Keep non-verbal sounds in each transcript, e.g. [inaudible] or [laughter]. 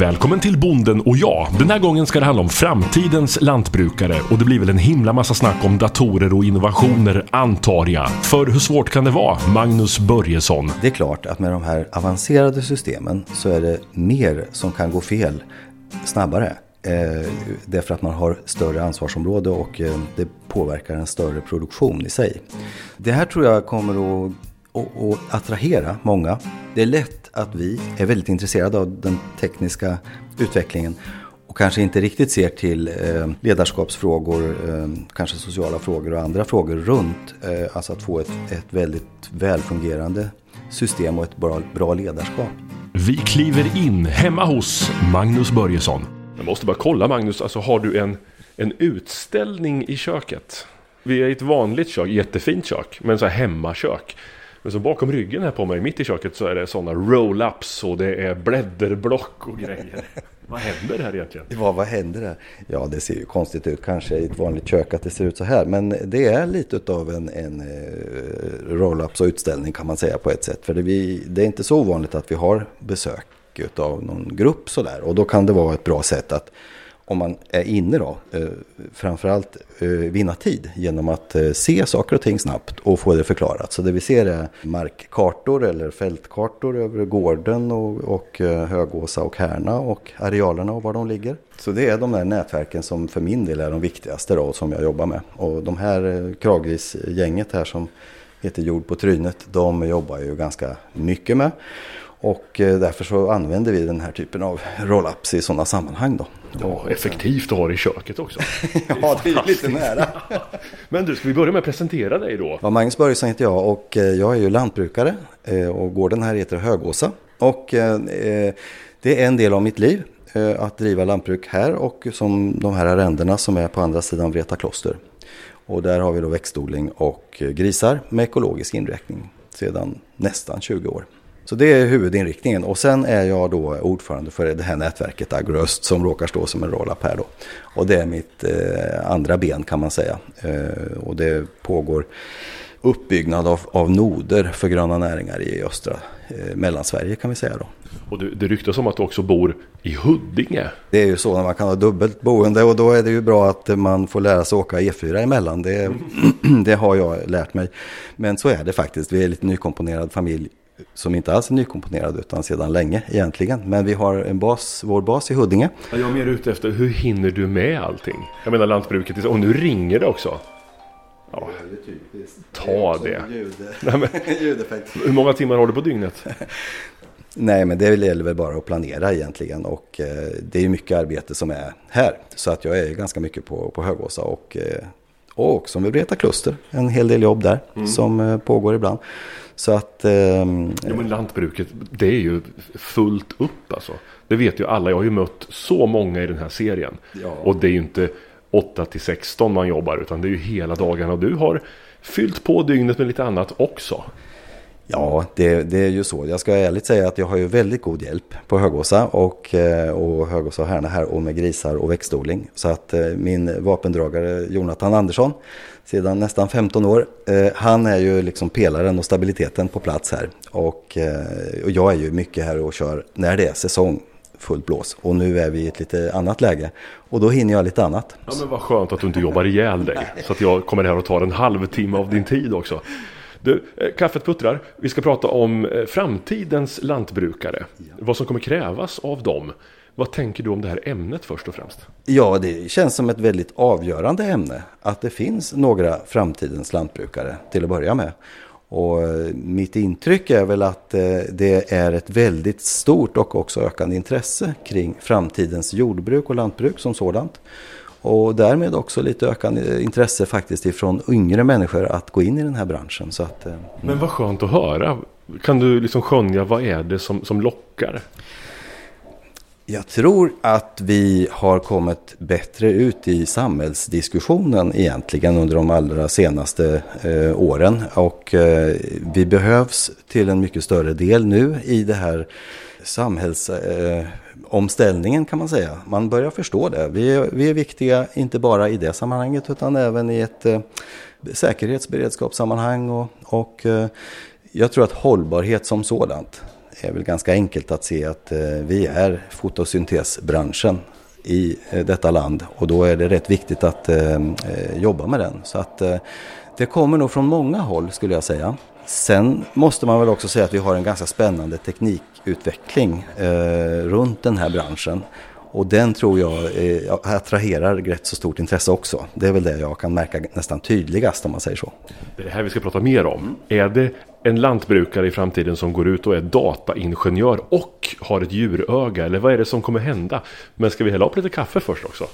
Välkommen till Bonden och jag. Den här gången ska det handla om framtidens lantbrukare och det blir väl en himla massa snack om datorer och innovationer antar jag. För hur svårt kan det vara? Magnus Börjesson. Det är klart att med de här avancerade systemen så är det mer som kan gå fel snabbare. Eh, därför att man har större ansvarsområde och eh, det påverkar en större produktion i sig. Det här tror jag kommer att, att, att attrahera många. Det är lätt att vi är väldigt intresserade av den tekniska utvecklingen och kanske inte riktigt ser till eh, ledarskapsfrågor, eh, kanske sociala frågor och andra frågor runt. Eh, alltså att få ett, ett väldigt välfungerande system och ett bra, bra ledarskap. Vi kliver in hemma hos Magnus Börjesson. Jag måste bara kolla Magnus, alltså har du en, en utställning i köket? Vi är i ett vanligt kök, jättefint kök, men så här hemmakök. Men så bakom ryggen här på mig, mitt i köket, så är det sådana roll-ups och det är blädderblock och grejer. vad händer här egentligen? Ja, vad händer här? Ja, det ser ju konstigt ut kanske i ett vanligt kök att det ser ut så här. Men det är lite av en, en eh, roll-ups och utställning kan man säga på ett sätt. För det, vi, det är inte så ovanligt att vi har besök av någon grupp sådär. Och då kan det vara ett bra sätt att om man är inne då, eh, framförallt eh, vinna tid genom att eh, se saker och ting snabbt och få det förklarat. Så det vi ser är markkartor eller fältkartor över gården och, och Högåsa och Härna och arealerna och var de ligger. Så det är de där nätverken som för min del är de viktigaste då som jag jobbar med. Och de här Kragris-gänget här som heter Jord på trynet, de jobbar ju ganska mycket med. Och därför så använder vi den här typen av roll-ups i sådana sammanhang då. Ja, effektivt att ha det i köket också. [laughs] ja, det är lite nära. [laughs] Men du, ska vi börja med att presentera dig då? Ja, Magnus Börjesson heter jag och eh, jag är ju lantbrukare eh, och gården här heter Högåsa. Och det är en del av mitt liv att driva lantbruk här och som de här arrendena som är på andra sidan Vreta kloster. Och där har vi då växtodling och grisar med ekologisk inriktning sedan nästan 20 år. Så det är huvudinriktningen och sen är jag då ordförande för det här nätverket Agröst som råkar stå som en roll-up här då. Och det är mitt eh, andra ben kan man säga. Eh, och det pågår uppbyggnad av, av noder för gröna näringar i östra eh, Mellansverige kan vi säga då. Och det, det ryktas om att du också bor i Huddinge. Det är ju så när man kan ha dubbelt boende och då är det ju bra att man får lära sig åka E4 emellan. Det, [clears throat] det har jag lärt mig. Men så är det faktiskt. Vi är lite nykomponerad familj som inte alls är nykomponerad utan sedan länge egentligen. Men vi har en bas, vår bas i Huddinge. Jag är mer ute efter hur hinner du med allting? Jag menar lantbruket, och nu ringer det också. Ja, ta det. [laughs] [laughs] hur många timmar har du på dygnet? [laughs] Nej, men det gäller väl bara att planera egentligen och eh, det är mycket arbete som är här. Så att jag är ganska mycket på, på Högåsa och, eh, och också med Vreta kluster. En hel del jobb där mm. som eh, pågår ibland. Så att... Eh, ja, men lantbruket, det är ju fullt upp alltså. Det vet ju alla. Jag har ju mött så många i den här serien. Ja. Och det är ju inte 8 till 16 man jobbar utan det är ju hela dagarna. Och du har fyllt på dygnet med lite annat också. Ja, det, det, är ju så. Jag ska ärligt säga att jag har ju väldigt god hjälp på Högåsa och, eh, och Högåsa och Härna här och med grisar och växtodling. Så att eh, min vapendragare Jonathan Andersson sedan nästan 15 år. Eh, han är ju liksom pelaren och stabiliteten på plats här. Och, och jag är ju mycket här och kör när det är säsong fullt blås. Och nu är vi i ett lite annat läge. Och då hinner jag lite annat. Ja men vad skönt att du inte jobbar ihjäl dig. Så att jag kommer här och tar en halvtimme av din tid också. Du, eh, kaffet puttrar. Vi ska prata om eh, framtidens lantbrukare. Ja. Vad som kommer krävas av dem. Vad tänker du om det här ämnet först och främst? Ja, det känns som ett väldigt avgörande ämne. Att det finns några framtidens lantbrukare till att börja med. Och eh, mitt intryck är väl att det är ett väldigt stort och också ökande intresse kring framtidens jordbruk och lantbruk som sådant. Och därmed också lite ökande intresse faktiskt ifrån yngre människor att gå in i den här branschen. Så att, mm. Men vad skönt att höra. Kan du liksom skönja vad är det som, som lockar? Jag tror att vi har kommit bättre ut i samhällsdiskussionen egentligen under de allra senaste eh, åren. Och eh, vi behövs till en mycket större del nu i det här samhällsomställningen eh, omställningen kan man säga. Man börjar förstå det. Vi är, vi är viktiga inte bara i det sammanhanget utan även i ett eh, säkerhetsberedskapssammanhang och, och eh, jag tror att hållbarhet som sådant är väl ganska enkelt att se att eh, vi är fotosyntesbranschen i eh, detta land och då är det rätt viktigt att eh, jobba med den. Så att det kommer nog från många håll skulle jag säga. Sen måste man väl också säga att vi har en ganska spännande teknikutveckling eh, runt den här branschen. Och den tror jag eh, attraherar rätt så stort intresse också. Det är väl det jag kan märka nästan tydligast om man säger så. Det är det här vi ska prata mer om. Är det en lantbrukare i framtiden som går ut och är dataingenjör och har ett djuröga? Eller vad är det som kommer hända? Men ska vi hälla upp lite kaffe först också?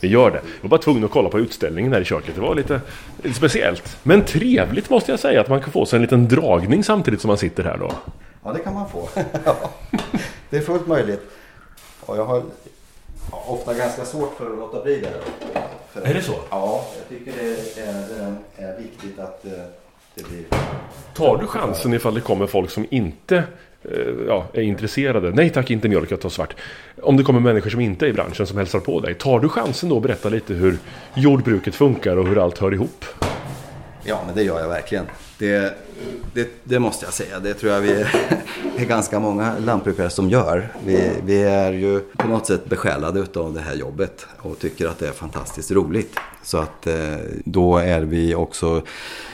Vi gör det. Jag var bara tvungen att kolla på utställningen här i köket. Det var lite, lite speciellt. Men trevligt måste jag säga att man kan få sig en liten dragning samtidigt som man sitter här då. Ja, det kan man få. [laughs] det är fullt möjligt. Och jag har ofta ganska svårt för att låta bli det. För, är det så? Ja, jag tycker det är, är viktigt att eh, det blir... Tar du chansen ifall det kommer folk som inte Eh, ja, är intresserade. Nej tack, inte mjölk, jag tar svart. Om det kommer människor som inte är i branschen som hälsar på dig. Tar du chansen då att berätta lite hur jordbruket funkar och hur allt hör ihop? Ja, men det gör jag verkligen. Det, det, det måste jag säga. Det tror jag vi är, ganska många lantbrukare som gör. Vi, vi, är ju på något sätt besjälade av det här jobbet och tycker att det är fantastiskt roligt. Så att eh, då är vi också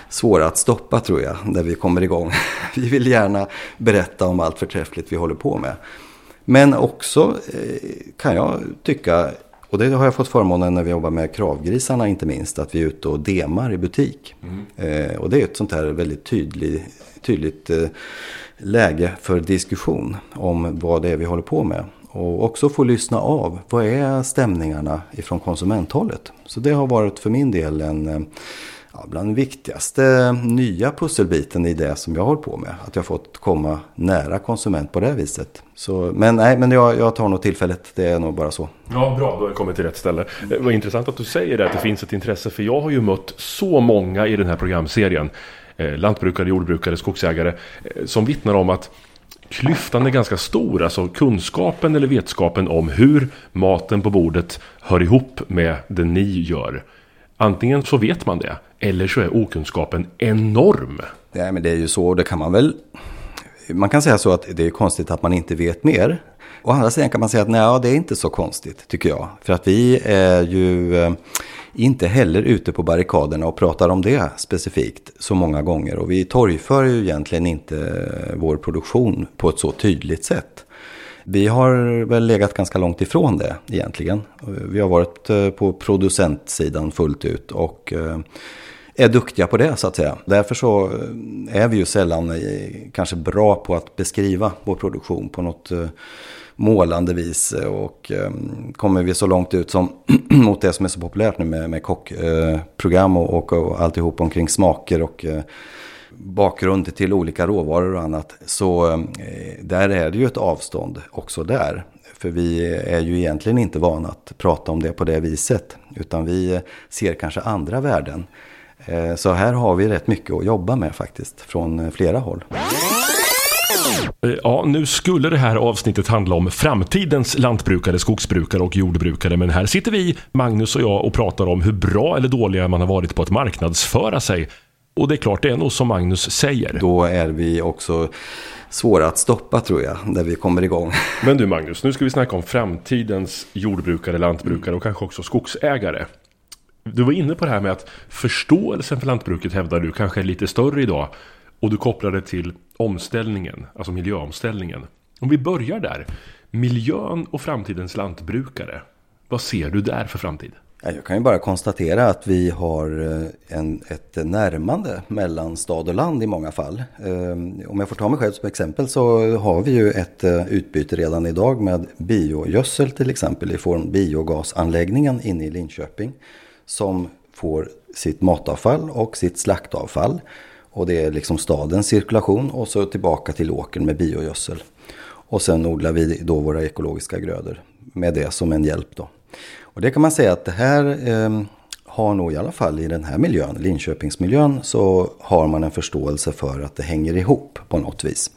svåra att stoppa tror jag, när vi kommer igång. [laughs] Vi vill gärna berätta om allt förträffligt vi håller på med. Men också eh, kan jag tycka, och det har jag fått förmånen när vi jobbar med kravgrisarna inte minst, att vi är ute och demar i butik. Mm. Och det är ett sånt här väldigt tydlig, tydligt eh, läge för diskussion om vad det är vi håller på med. Och också få lyssna av, vad är stämningarna ifrån konsumenthållet? Så det har varit för min del en eh, ja, bland den viktigaste nya pusselbiten i det som jag håller på med. Att jag fått komma nära konsument på det viset. Så, men nej, men jag, jag tar nog tillfället. Det är nog bara så. Ja, bra. Då har jag kommit till rätt ställe. Eh, det var intressant att du säger det, att det finns ett intresse. För jag har ju mött så många i den här programserien. Eh, lantbrukare, jordbrukare, skogsägare. Eh, som vittnar om att klyftan är ganska stor. Alltså kunskapen eller vetskapen om hur maten på bordet hör ihop med det ni gör. Antingen så vet man det, eller så är okunskapen enorm. Nej, men det är ju så, det kan man väl... Man kan säga så att det är konstigt att man inte vet mer. Å andra sidan kan man säga att nej, det är inte så konstigt, tycker jag. För att vi är ju eh, inte heller ute på barrikaderna och pratar om det specifikt så många gånger. Och vi torgför ju egentligen inte eh, vår produktion på ett så tydligt sätt. Vi har väl legat ganska långt ifrån det egentligen. Vi har varit eh, på producentsidan fullt ut och är duktiga på det så att säga. Därför så eh, är vi ju sällan kanske bra på att beskriva vår produktion på något eh, målande vis. Och ehm, kommer vi så långt ut som [clears throat] mot det som är så populärt nu med, med kockprogram eh, och, och, och alltihop omkring smaker och bakgrund till olika råvaror och annat. Så där är det ju ett avstånd också där. För vi är ju egentligen inte vana att prata om det på det viset. Utan vi ser kanske andra värden. Eh, så här har vi rätt mycket att jobba med faktiskt från flera håll. Eh, ja, nu skulle det här avsnittet handla om framtidens lantbrukare, skogsbrukare och jordbrukare. Men här sitter vi, Magnus och jag, och pratar om hur bra eller dåliga man har varit på att marknadsföra sig och det är klart, det är nog som Magnus säger. Då är vi också svåra att stoppa tror jag, när vi kommer igång. Men du Magnus, nu ska vi snacka om framtidens jordbrukare, lantbrukare och kanske också skogsägare. Du var inne på det här med att förståelsen för lantbruket hävdar du kanske är lite större idag. Och du kopplar det till omställningen, alltså miljöomställningen. Om vi börjar där. Miljön och framtidens lantbrukare. Vad ser du där för framtid? Jag kan ju bara konstatera att vi har eh, en, ett närmande mellan stad och land i många fall. Eh, om jag får ta mig själv som exempel så har vi ju ett eh, utbyte redan idag med biogödsel till exempel i form biogasanläggningen inne i Linköping. Som får sitt matavfall och sitt slaktavfall. Och det är liksom stadens cirkulation och så tillbaka till åkern med biogödsel. Och sen odlar vi då våra ekologiska grödor med det som en hjälp då. Och det kan man säga att det här eh, har nog i alla fall i den här miljön, Linköpingsmiljön, så har man en förståelse för att det hänger ihop på något vis.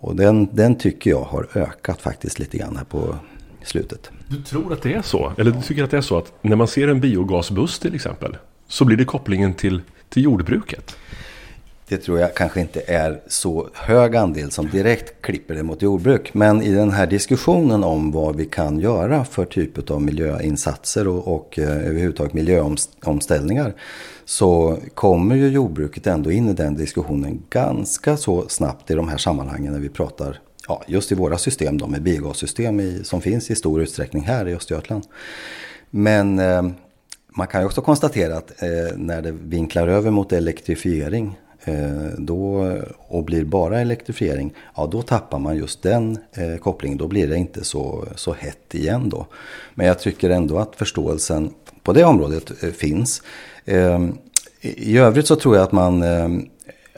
Och den, den tycker jag har ökat faktiskt lite grann här på slutet. Du tror att det är så? Eller du tycker att det är så att när man ser en biogasbuss till exempel så blir det kopplingen till, till jordbruket? det tror jag kanske inte är så hög andel som direkt klipper det mot jordbruk. Men i den här diskussionen om vad vi kan göra för typ av miljöinsatser och, och eh, överhuvudtaget miljöomställningar så kommer ju jordbruket ändå in i den diskussionen ganska så snabbt i de här sammanhangen när vi pratar ja, just i våra system då, med biogassystem i, som finns i stor utsträckning här i Östergötland. Men eh, man kan ju också konstatera att eh, när det vinklar över mot elektrifiering eh, då, och blir bara elektrifiering, ja då tappar man just den eh, kopplingen. Då blir det inte så, så hett igen då. Men jag tycker ändå att förståelsen på det området eh, finns. Eh, I övrigt så tror jag att man eh,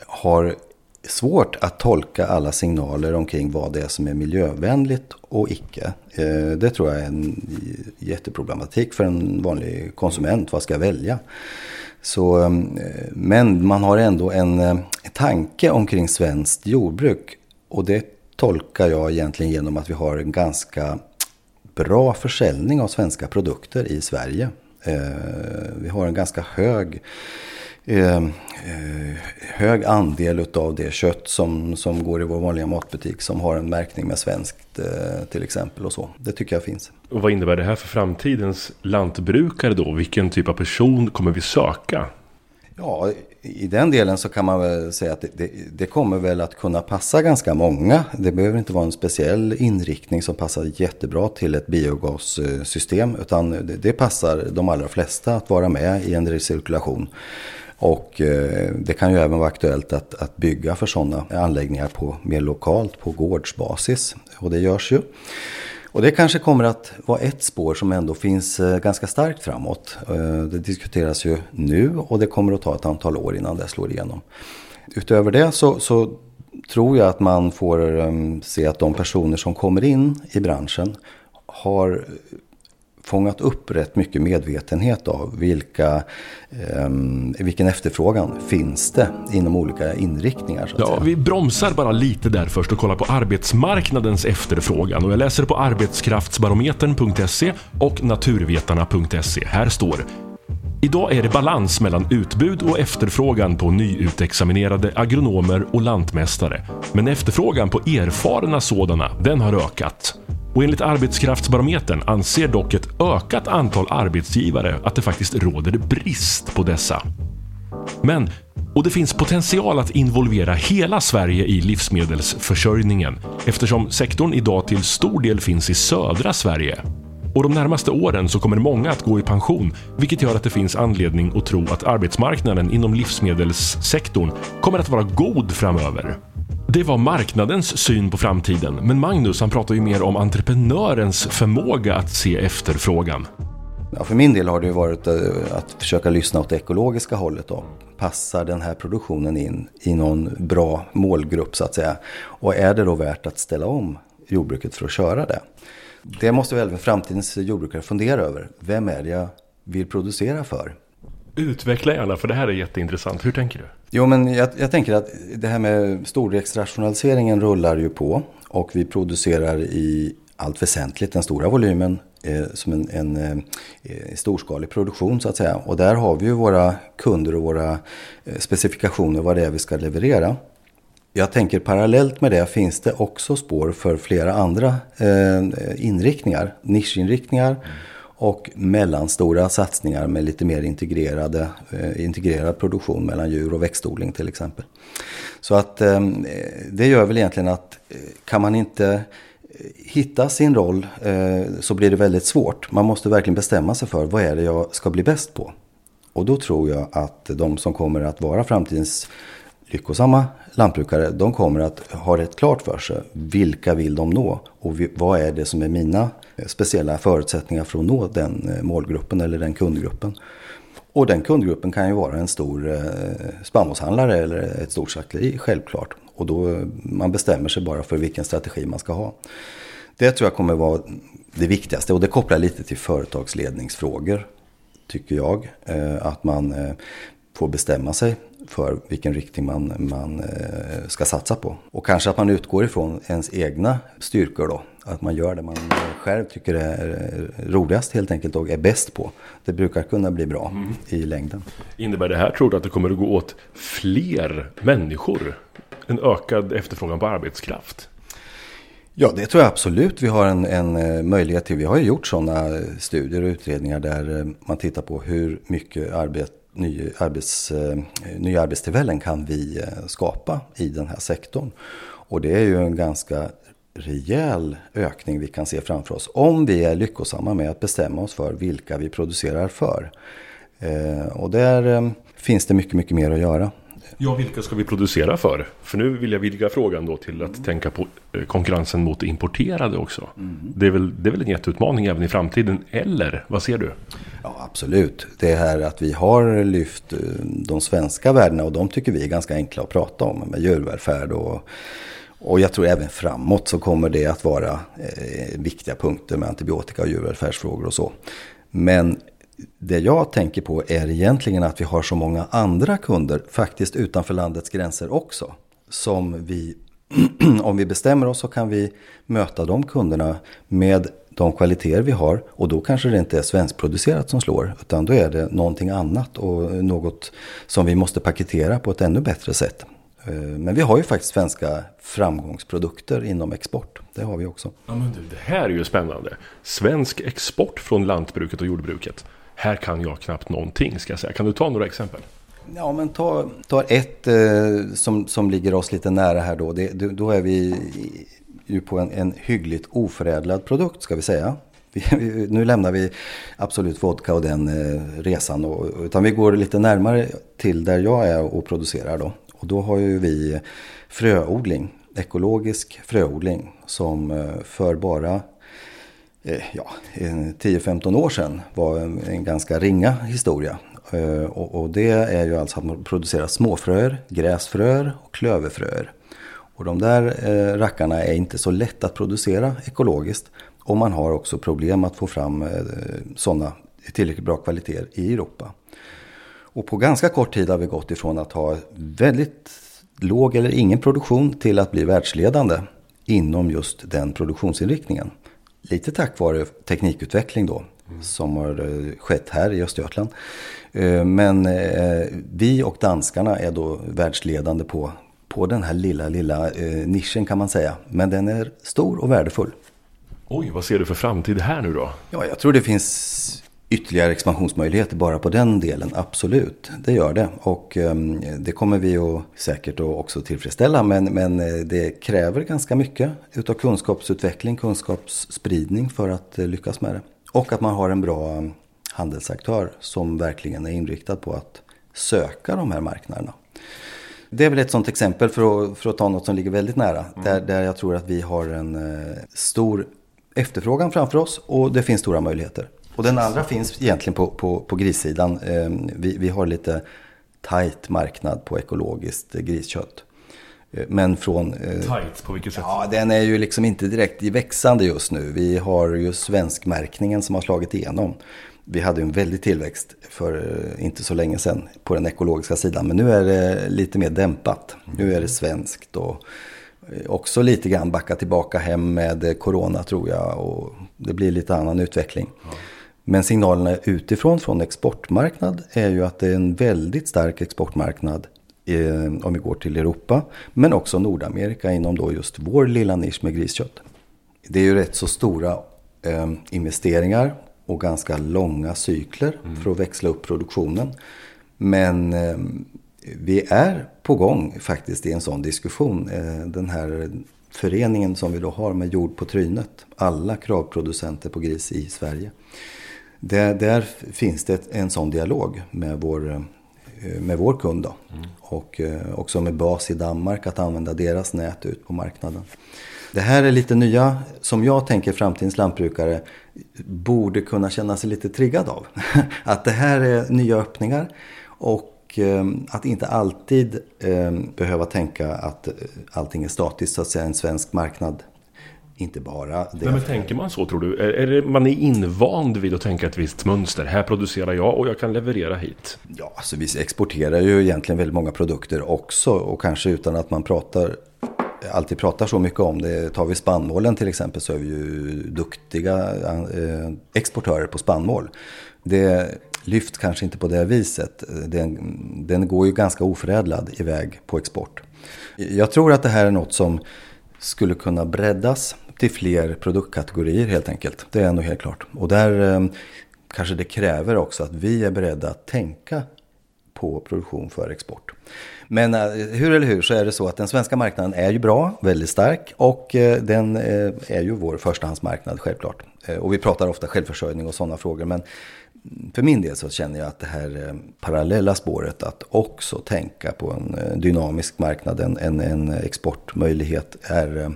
har svårt att tolka alla signaler omkring vad det är som är miljövänligt och icke. Eh, det tror jag är en jätteproblematik för en vanlig konsument. Vad ska jag välja? Så, eh, men man har ändå en eh, tanke omkring svenskt jordbruk. Och det tolkar jag egentligen genom att vi har en ganska bra försäljning av svenska produkter i Sverige. Vi har en ganska hög eh, eh hög andel av det kött som, som går i vår vanliga matbutik som har en märkning med svenskt eh, till exempel och så. Det tycker jag finns. Och vad innebär det här för framtidens lantbrukare då? Vilken typ av person kommer vi söka? Ja, i den delen så kan man väl säga att det, det, det, kommer väl att kunna passa ganska många. Det behöver inte vara en speciell inriktning som passar jättebra till ett biogassystem. Utan det, det passar de allra flesta att vara med i en recirkulation. Och eh, det kan ju även vara aktuellt att, att bygga för sådana anläggningar på, mer lokalt på gårdsbasis. Och det görs ju. Och det kanske kommer att vara ett spår som ändå finns eh, ganska starkt framåt. Eh, det diskuteras ju nu och det kommer att ta ett antal år innan det slår igenom. Utöver det så, så tror jag att man får se att de personer som kommer in i branschen har fångat upp rätt mycket medvetenhet av vilka, eh, vilken efterfrågan finns det inom olika inriktningar. ja, säga. Vi bromsar bara lite där först och kollar på arbetsmarknadens efterfrågan. Och jag läser på arbetskraftsbarometern.se och naturvetarna.se. Här står Idag är det balans mellan utbud och efterfrågan på nyutexaminerade agronomer och lantmästare. Men efterfrågan på erfarna sådana, den har ökat. Och enligt Arbetskraftsbarometern anser dock ett ökat antal arbetsgivare att det faktiskt råder brist på dessa. Men, och det finns potential att involvera hela Sverige i livsmedelsförsörjningen eftersom sektorn idag till stor del finns i södra Sverige. Och de närmaste åren så kommer många att gå i pension, vilket gör att det finns anledning att tro att arbetsmarknaden inom livsmedelssektorn kommer att vara god framöver. Det var marknadens syn på framtiden, men Magnus han pratar ju mer om entreprenörens förmåga att se efterfrågan. Ja, för min del har det varit eh, att försöka lyssna åt det ekologiska hållet. Då. Passar den här produktionen in i någon bra målgrupp så att säga? Och är det då värt att ställa om jordbruket för att köra det? Det måste väl framtidens jordbrukare fundera över. Vem är det jag vill producera för? Utveckla gärna, för det här är jätteintressant. Hur tänker du? Jo, men jag, jag tänker att det här med storleksrationaliseringen rullar ju på. Och vi producerar i allt väsentligt den stora volymen eh, som en, en eh, storskalig produktion så att säga. Och där har vi ju våra kunder och våra eh, specifikationer vad det är vi ska leverera. Jag tänker parallellt med det finns det också spår för flera andra eh, inriktningar, nischinriktningar. Och mellanstora satsningar med lite mer integrerade, eh, integrerad produktion mellan djur och växtodling till exempel. Så att eh, det gör väl egentligen att eh, kan man inte eh, hitta sin roll eh, så blir det väldigt svårt. Man måste verkligen bestämma sig för vad är det jag ska bli bäst på. Och då tror jag att de som kommer att vara framtidens lyckosamma lantbrukare, de kommer att ha rätt klart för sig vilka vill de nå och vad är det som är mina eh, speciella förutsättningar för att nå den eh, målgruppen eller den kundgruppen. Och den kundgruppen kan ju vara en stor eh, spannmålshandlare eller ett stort slakteri, självklart. Och då man bestämmer sig bara för vilken strategi man ska ha. Det tror jag kommer vara det viktigaste och det kopplar lite till företagsledningsfrågor, tycker jag. Att man får bestämma sig för vilken riktning man, man eh, ska satsa på. Och kanske att man utgår ifrån ens egna styrkor då. Att man gör det man själv tycker är roligast helt enkelt och är bäst på. Det brukar kunna bli bra mm. i längden. Innebär det här tror du att det kommer att gå åt fler människor? En ökad efterfrågan på arbetskraft? Ja, det tror jag absolut vi har en, en eh, möjlighet till. Vi har ju gjort sådana studier och utredningar där eh, man tittar på hur mycket arbete ny arbets, eh, nya arbetstillfällen kan vi skapa i den här sektorn. Och det är ju en ganska rejäl ökning vi kan se framför oss. Om vi är lyckosamma med att bestämma oss för vilka vi producerar för. Och där finns det mycket, mycket mer att göra. Ja, vilka ska vi producera för? För nu vill jag vidga frågan då till att mm. tänka på eh, konkurrensen mot importerade också. Mm. Det, är väl, det är väl en jätteutmaning även i framtiden, eller vad ser du? Ja, absolut. Det här att vi har lyft eh, de svenska värdena och de tycker vi är ganska enkla att prata om med djurvälfärd och och jag tror även framåt så kommer det att vara eh, viktiga punkter med antibiotika och djurvälfärdsfrågor och så. Men det jag tänker på är egentligen att vi har så många andra kunder, faktiskt utanför landets gränser också. Som vi, [clears throat] om vi bestämmer oss så kan vi möta de kunderna med de kvaliteter vi har. Och då kanske det inte är svenskproducerat som slår, utan då är det någonting annat och något som vi måste paketera på ett ännu bättre sätt. Eh, men vi har ju faktiskt svenska framgångsprodukter inom export. Det har vi också. Ja, men det här är ju spännande. Svensk export från lantbruket och jordbruket här kan jag knappt någonting ska jag säga. Kan du ta några exempel? Ja, men ta, ta ett eh, som, som ligger oss lite nära här då. Det, då är vi ju på en, en hyggligt oförädlad produkt ska vi säga. Vi, nu lämnar vi Absolut Vodka och den eh, resan. Och, utan vi går lite närmare till där jag är och producerar då. Och då har ju vi fröodling, ekologisk fröodling som eh, för bara Eh, ja, 10-15 år sedan var en, en ganska ringa historia. Eh, och, och, det är ju alltså att man producerar småfröer, gräsfröer och klöverfröer. Och de där eh, rackarna är inte så lätt att producera ekologiskt. Och man har också problem att få fram eh, sådana tillräckligt bra kvaliteter i Europa. Och på ganska kort tid har vi gått ifrån att ha väldigt låg eller ingen produktion till att bli världsledande inom just den produktionsinriktningen. Lite tack vare teknikutveckling då. Mm. Som har eh, skett här i Östergötland. Eh, men eh, vi och danskarna är då världsledande på, på den här lilla, lilla nischen kan man säga. Men den är stor och värdefull. Oj, vad ser du för framtid här nu då? Ja, jag tror det finns ytterligare expansionsmöjligheter bara på den delen, absolut. Det gör det. Och um, det kommer vi att säkert att också tillfredsställa. Men, men eh, det kräver ganska mycket utav kunskapsutveckling, kunskapsspridning för att uh, lyckas med det. Och att man har en bra handelsaktör som verkligen är inriktad på att söka de här marknaderna. Det är väl ett sånt exempel för att, för att ta något som ligger väldigt nära. Mm. Där, där jag tror att vi har en uh, stor efterfrågan framför oss och det finns stora möjligheter. Och den andra finns egentligen på, på, på grissidan. Ehm, vi, vi har lite tajt marknad på ekologiskt griskött. Eh, men från... Eh, Tight, på vilket sätt? Ja, den är ju liksom inte direkt i växande just nu. Vi har ju svenskmärkningen som har slagit igenom. Vi hade en väldig tillväxt för eh, inte så länge sedan på den ekologiska sidan. Men nu är det lite mer dämpat. Nu är det svenskt och också lite grann backa tillbaka hem med corona tror jag. Och det blir lite annan utveckling. Men signalerna utifrån från exportmarknad är ju att det är en väldigt stark exportmarknad eh, om vi går till Europa. Men också Nordamerika inom då just vår lilla nisch med griskött. Det är ju rätt så stora eh, investeringar och ganska långa cykler mm. för att växla upp produktionen. Men eh, vi är på gång faktiskt i en sån diskussion. Eh, den här föreningen som vi då har med jord på trynet. Alla kravproducenter på gris i Sverige. Där, där finns det en sån dialog med vår, eh, med vår kund. Då. Mm. Och eh, också med bas i Danmark att använda deras nät ut på marknaden. Det här är lite nya, som jag tänker framtidens lantbrukare borde kunna känna sig lite triggad av. [laughs] att det här är nya öppningar och eh, att inte alltid behöva tänka att allting är statiskt, så att säga en svensk marknad inte bara det. Men, men tänker man så tror du? Är, är det, man är invand vid att tänka ett visst mönster? Här producerar jag och jag kan leverera hit. Ja, alltså vi exporterar ju egentligen väldigt många produkter också och kanske utan att man pratar alltid pratar så mycket om det. Tar vi spannmålen till exempel så är vi ju duktiga eh, exportörer på spannmål. Det lyfts kanske inte på det viset. Den, den går ju ganska oförädlad iväg på export. Jag tror att det här är något som skulle kunna breddas till fler produktkategorier helt enkelt. Det är nog helt klart. Och där eh, kanske det kräver också att vi är beredda att tänka på produktion för export. Men eh, hur eller hur så är det så att den svenska marknaden är ju bra, väldigt stark och eh, den eh, är ju vår förstahandsmarknad självklart. Och vi pratar ofta självförsörjning och sådana frågor men för min del så känner jag att det här parallella spåret att också tänka på en dynamisk marknad, en, en exportmöjlighet är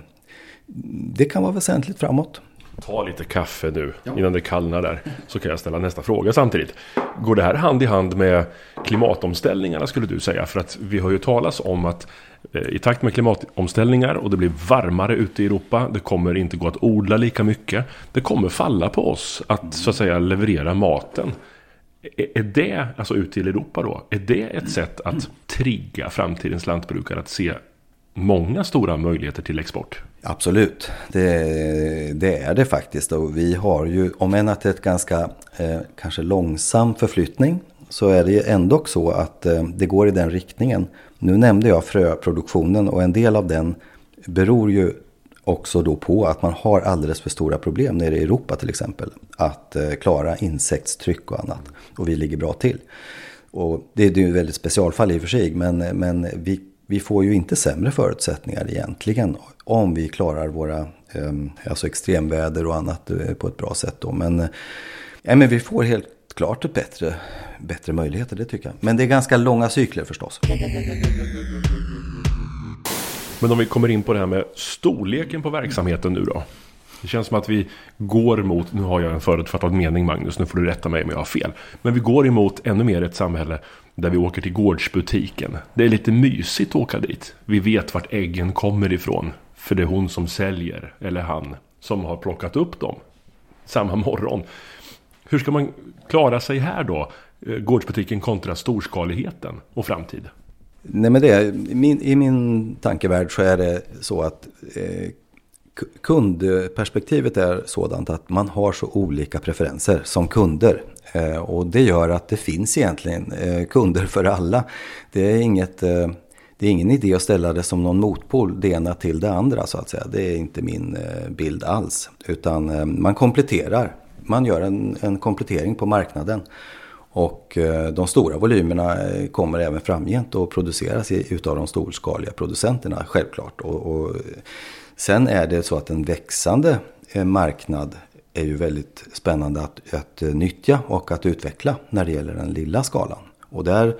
det kan vara väsentligt framåt. Ta lite kaffe nu ja. innan det kallnar där. Så kan jag ställa nästa fråga samtidigt. Går det här hand i hand med klimatomställningarna skulle du säga? För att vi har ju talas om att eh, i takt med klimatomställningar och det blir varmare ute i Europa. Det kommer inte gå att odla lika mycket. Det kommer falla på oss att så att säga leverera maten. Är det, alltså ut till Europa då, är det ett sätt att trigga framtidens lantbrukare att se många stora möjligheter till export? Absolut, det, det, är det faktiskt. Och vi har ju, om än att det är ett ganska eh, kanske långsam förflyttning, så är det ju ändå så att eh, det går i den riktningen. Nu nämnde jag fröproduktionen och en del av den beror ju också då på att man har alldeles för stora problem nere i Europa till exempel. Att eh, klara insektstryck och annat. Och vi ligger bra till. Och det är ju ett väldigt specialfall i och för sig, men, men vi vi får ju inte sämre förutsättningar egentligen om vi klarar våra ehm, alltså extremväder och annat eh, på ett bra sätt. Då. Men, eh, ja, men vi får helt klart ett bättre, bättre möjligheter, det tycker jag. Men det är ganska långa cykler förstås. Men om vi kommer in på det här med storleken på verksamheten nu då. Det känns som att vi går mot, nu har jag en förutfattad mening Magnus, nu får du rätta mig om jag har fel. Men vi går emot ännu mer ett samhälle där vi åker till gårdsbutiken. Det är lite mysigt att åka dit. Vi vet vart äggen kommer ifrån. För det är hon som säljer, eller han, som har plockat upp dem. Samma morgon. Hur ska man klara sig här då? Eh, gårdsbutiken kontra storskaligheten och framtid. Nej men det, i min, i min tankevärld så är det så att eh, kundperspektivet är sådant att man har så olika preferenser som kunder. Eh, och det gör att det finns egentligen eh, kunder för alla. Det är, inget, eh, det är ingen idé att ställa det som någon motpol, det ena till det andra så att säga. Det är inte min bild alls. Utan man kompletterar. Man gör en, en komplettering på marknaden. Och de stora volymerna kommer även framgent att produceras utav de storskaliga producenterna självklart. Och, och sen är det så att en växande eh, marknad är ju väldigt spännande att, att eh, nyttja och att utveckla när det gäller den lilla skalan. Och där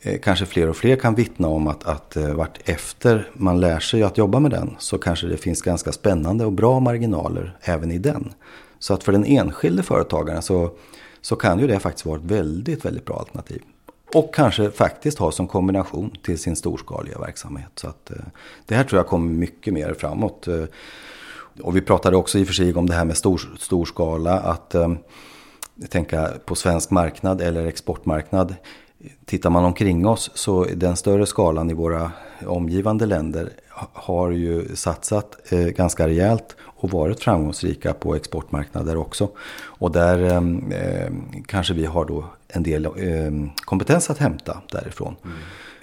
eh, kanske fler och fler kan vittna om att, att vart efter man lär sig att jobba med den så kanske det finns ganska spännande och bra marginaler även i den. Så att för den enskilde företagaren så, så kan ju det faktiskt vara ett väldigt, väldigt bra alternativ. Och kanske faktiskt ha som kombination till sin storskaliga verksamhet. Så att eh, det här tror jag kommer mycket mer framåt. Eh, och vi pratade också i och för sig om det här med stor, storskala. Att eh, tänka på svensk marknad eller exportmarknad. Tittar man omkring oss så den större skalan i våra omgivande länder har ju satsat eh, ganska rejält och varit framgångsrika på exportmarknader också. Och där ehm, eh, kanske vi har då en del eh, kompetens att hämta därifrån. Mm.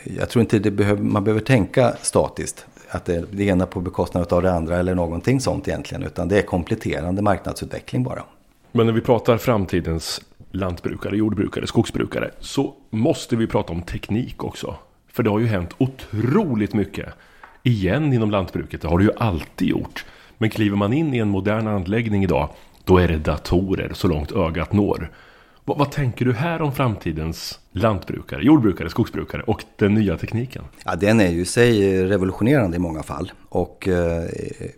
Jag tror inte det behöver, man behöver tänka statiskt att det, det ena på bekostnad av det andra eller någonting sånt egentligen. Utan det är kompletterande marknadsutveckling bara. Men när vi pratar framtidens lantbrukare, jordbrukare, skogsbrukare så måste vi prata om teknik också. För det har ju hänt otroligt mycket. Igen inom lantbruket, det har det ju alltid gjort. Men kliver man in i en modern anläggning idag, då är det datorer så långt ögat når. Vad, vad, tänker du här om framtidens lantbrukare, jordbrukare, skogsbrukare och den nya tekniken? Ja, den är ju i sig revolutionerande i många fall. Och eh, eh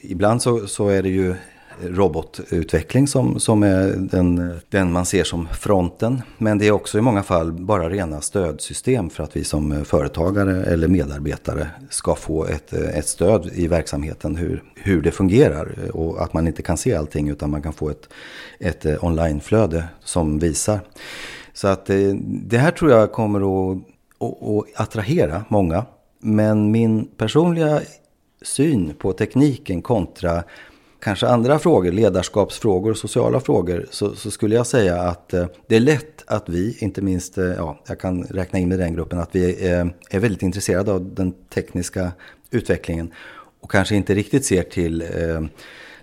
ibland så, så, är det ju robotutveckling som, som är den, den man ser som fronten. Men det är också i många fall bara rena stödsystem för att vi som företagare eller medarbetare ska få ett, ett stöd i verksamheten hur, hur det fungerar. Och att man inte kan se allting utan man kan få ett, ett onlineflöde som visar. Så att eh, det här tror jag kommer att, att, att attrahera många. Men min personliga syn på tekniken kontra kanske andra frågor, ledarskapsfrågor, sociala frågor, så, så, skulle jag säga att eh, det är lätt att vi, inte minst, eh, ja, jag kan räkna in med den gruppen, att vi eh, är väldigt intresserade av den tekniska utvecklingen och kanske inte riktigt ser till eh,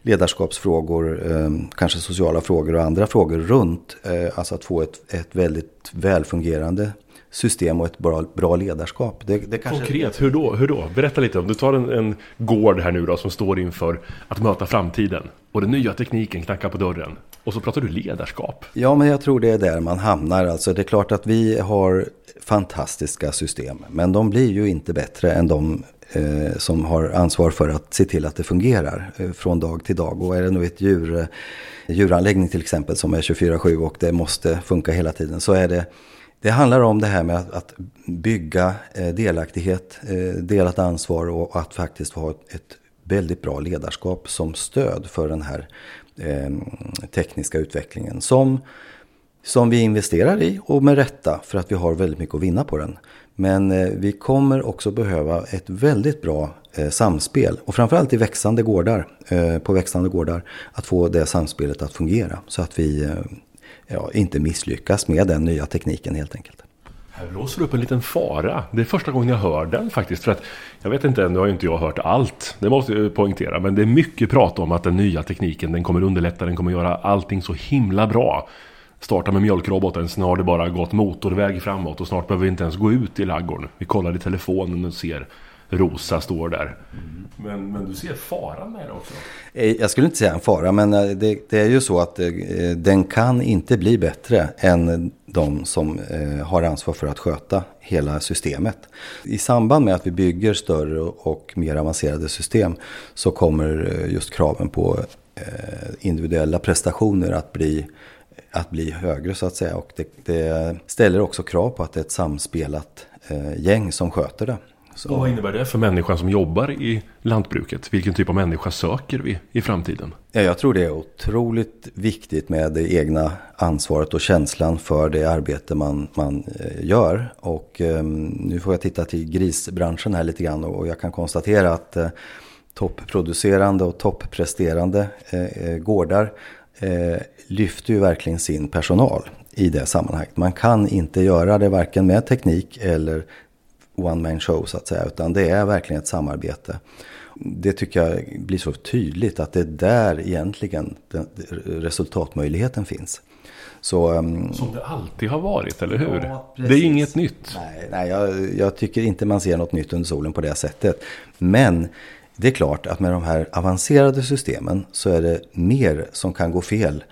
ledarskapsfrågor, eh, kanske sociala frågor och andra frågor runt, eh, alltså att få ett, ett väldigt välfungerande system och ett bra, bra ledarskap. Det, det kanske... Konkret, hur då? hur då? Berätta lite om, du tar en, en gård här nu då som står inför att möta framtiden och den nya tekniken knackar på dörren. Och så pratar du ledarskap. Ja, men jag tror det är där man hamnar. Alltså, det är klart att vi har fantastiska system, men de blir ju inte bättre än de eh, som har ansvar för att se till att det fungerar eh, från dag till dag. Och är det nu ett djur, eh, djuranläggning till exempel som är 24-7 och det måste funka hela tiden så är det det handlar om det här med att, att bygga eh, delaktighet, eh, delat ansvar och att faktiskt ha ett, ett väldigt bra ledarskap som stöd för den här eh, tekniska utvecklingen. Som, som vi investerar i och med rätta för att vi har väldigt mycket att vinna på den. Men eh, vi kommer också behöva ett väldigt bra eh, samspel och framförallt i växande gårdar, eh, på växande gårdar, att få det samspelet att fungera så att vi eh, ja, inte misslyckas med den nya tekniken helt enkelt. Här blåser upp en liten fara. Det är första gången jag hör den faktiskt. För att, jag vet inte, nu har ju inte jag hört allt. Det måste jag poängtera. Men det är mycket prat om att den nya tekniken den kommer underlätta, den kommer göra allting så himla bra. Starta med mjölkroboten, sen har det bara gått motorväg framåt och snart behöver vi inte ens gå ut i laggården. Vi kollar i telefonen och ser Rosa står där. Men, men du ser faran med det också? Eh, jag skulle inte säga en fara, men eh, det, det är ju så att eh, den kan inte bli bättre än de som har ansvar för att sköta hela systemet. I samband med att vi bygger större och mer avancerade system så kommer just kraven på individuella prestationer att bli att bli högre så att säga. Och det, det ställer också krav på att det är ett samspelat gäng som sköter det. Så. Och vad innebär det för människan som jobbar i lantbruket? Vilken typ av människa söker vi i framtiden? Ja, jag tror det är otroligt viktigt med det egna ansvaret och känslan för det arbete man, man eh, gör. Och eh, nu får jag titta till grisbranschen här lite grann och jag kan konstatera att eh, toppproducerande och toppresterande eh, eh gårdar eh, lyfter ju verkligen sin personal i det sammanhanget. Man kan inte göra det varken med teknik eller one man show så att säga. Utan det är verkligen ett samarbete. Det tycker jag blir så tydligt att det är där egentligen den, resultatmöjligheten finns. Så, um, Som det alltid har varit, eller hur? Ja, det är inget nytt. Nej, nej jag, jag, tycker inte man ser något nytt under solen på det sättet. Men det är klart att med de här avancerade systemen så är det mer som kan gå fel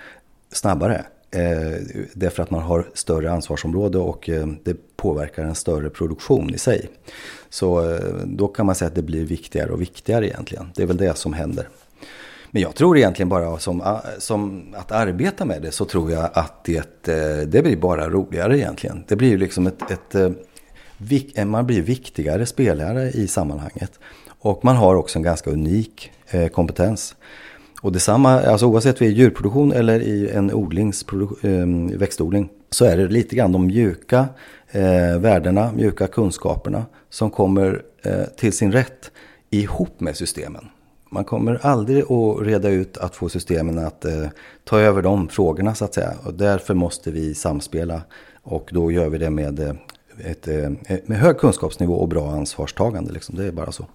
snabbare. Eh, därför att man har större ansvarsområde och eh, det påverkar en större produktion i sig. Så eh, då kan man säga att det blir viktigare och viktigare egentligen. Det är väl det som händer. Men jag tror egentligen bara som, ah, som att arbeta med det så tror jag att det, eh, det blir bara roligare egentligen. Det blir ju liksom ett, ett eh, eh, man blir viktigare spelare i sammanhanget. Och man har också en ganska unik kompetens. Och detsamma, alltså oavsett vi är i djurproduktion eller i en ehm, växtodling så är det lite grann de mjuka eh, värdena, mjuka kunskaperna som kommer eh, till sin rätt ihop med systemen. Man kommer aldrig att reda ut att få systemen att eh, ta över de frågorna så att säga. Och därför måste vi samspela och då gör vi det med, eh, ett, eh, med hög kunskapsnivå och bra ansvarstagande. Liksom. Det är bara så.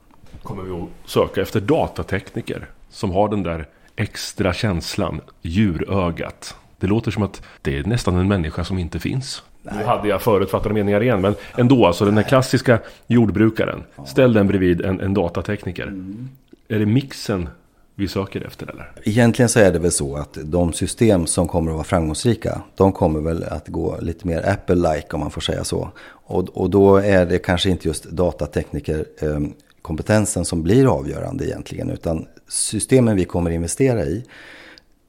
Kommer vi att söka efter datatekniker som har den där extra känslan, djurögat. Det låter som att det är nästan en människa som inte finns. Nej. Nu hade jag förutfattade meningar igen, men ändå alltså den här klassiska jordbrukaren. Ställ den bredvid en, en datatekniker. Mm. Är det mixen vi söker efter eller? Egentligen så är det väl så att de system som kommer att vara framgångsrika, de kommer väl att gå lite mer Apple-like om man får säga så. Och, och då är det kanske inte just datatekniker eh, kompetensen som blir avgörande egentligen. Utan systemen vi kommer investera i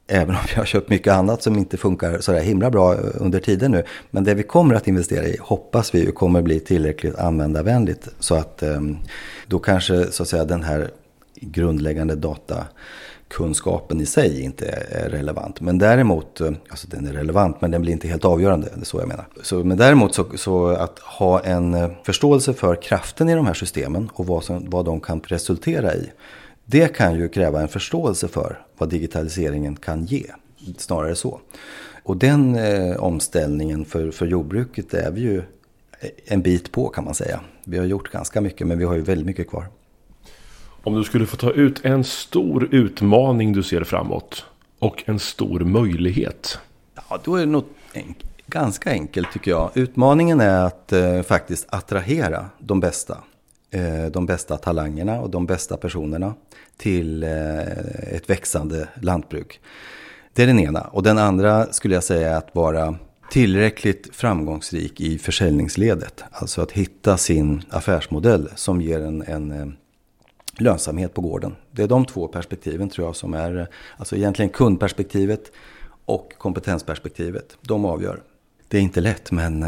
Även om vi har köpt mycket annat som inte funkar så där himla bra eh, under tiden nu. Men det vi kommer att investera i hoppas vi kommer bli tillräckligt användarvänligt. Så att ehm, då kanske så att säga den här grundläggande data kunskapen i sig inte är relevant. Men däremot, eh, alltså den är relevant men den blir inte helt avgörande, det är så jag menar. Så, men däremot så, så, att ha en eh, förståelse för kraften i de här systemen och vad, som, vad de kan resultera i. Det kan ju kräva en förståelse för vad digitaliseringen kan ge. Snarare så. Och den eh, omställningen för, för jordbruket är vi ju en bit på kan man säga. Vi har gjort ganska mycket men vi har ju väldigt mycket kvar. Om du skulle få ta ut en stor utmaning du ser framåt och en stor möjlighet. Ja, då är det nog enk ganska enkelt tycker jag. Utmaningen är att eh, faktiskt attrahera de bästa. Eh, de bästa talangerna och de bästa personerna till eh, ett växande lantbruk. Det är den ena. Och den andra skulle jag säga är att vara tillräckligt framgångsrik i försäljningsledet. Alltså att hitta sin affärsmodell som ger en, en eh, lönsamhet på gården. Det är de två perspektiven tror jag som är, alltså egentligen kundperspektivet och kompetensperspektivet. De avgör. Det är inte lätt men... Det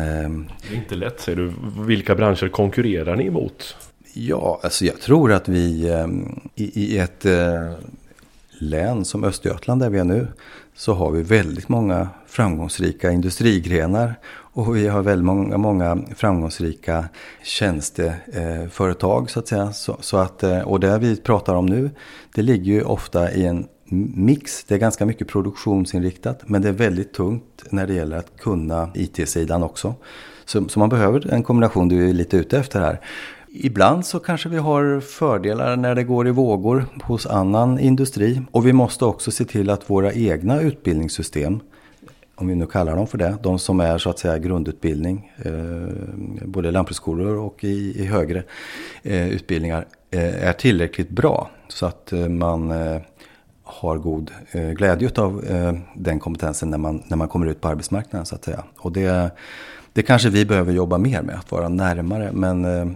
är inte lätt säger du. Vilka branscher konkurrerar ni emot? Ja, alltså jag tror att vi ehm, i, i ett eh, län som Östergötland där vi är nu så har vi väldigt många framgångsrika industrigrenar och vi har väldigt många, många framgångsrika tjänsteföretag så att säga. Så, så, att, eh, och det vi pratar om nu, det ligger ju ofta i en mix. Det är ganska mycket produktionsinriktat men det är väldigt tungt när det gäller att kunna IT-sidan också. Så, så man behöver en kombination du är lite ute efter här. Ibland så kanske vi har fördelar när det går i vågor hos annan industri. Och vi måste också se till att våra egna utbildningssystem, om vi nu kallar dem för det, de som är så att säga grundutbildning, eh, både lantbruksskolor och i, i högre eh, utbildningar, eh, är tillräckligt bra. Så att eh, man eh, har god eh, glädje av eh, den kompetensen när man, när man kommer ut på arbetsmarknaden så att säga. Och det, det kanske vi behöver jobba mer med, att vara närmare. Men eh,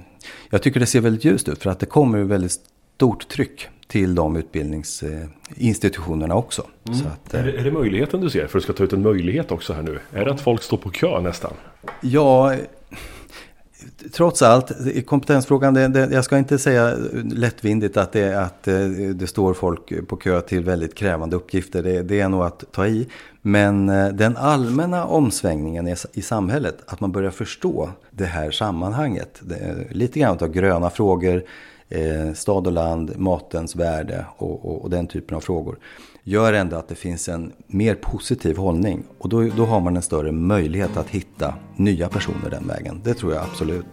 jag tycker det ser väldigt ljust ut för att det kommer väldigt stort tryck till de utbildningsinstitutionerna också. Mm. Att, är, det, är det möjligheten du ser? För du ska ta ut en möjlighet också här nu. Är det att folk står på kö nästan? Ja, trots allt, kompetensfrågan, det, det, jag ska inte säga lättvindigt att det, att eh, det står folk på kö till väldigt krävande uppgifter. Det, det är nog att ta i. Men eh, den allmänna omsvängningen i, i samhället, att man börjar förstå det här sammanhanget. Det, lite grann av gröna frågor, eh, stad och land, matens värde och, och, och den typen av frågor gör ändå att det finns en mer positiv hållning. Och då, då har man en större möjlighet att hitta nya personer den vägen. Det tror jag absolut.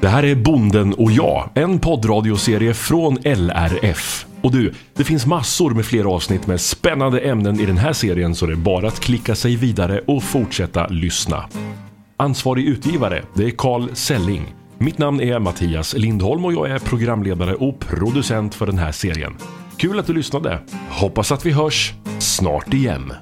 Det här är Bonden och jag, en poddradioserie från LRF. Och du, det finns massor med fler avsnitt med spännande ämnen i den här serien så det är bara att klicka sig vidare och fortsätta lyssna. Ansvarig utgivare, det är Carl Selling. Mitt namn är Mattias Lindholm och jag är programledare och producent för den här serien. Kul att du lyssnade. Hoppas att vi hörs snart igen.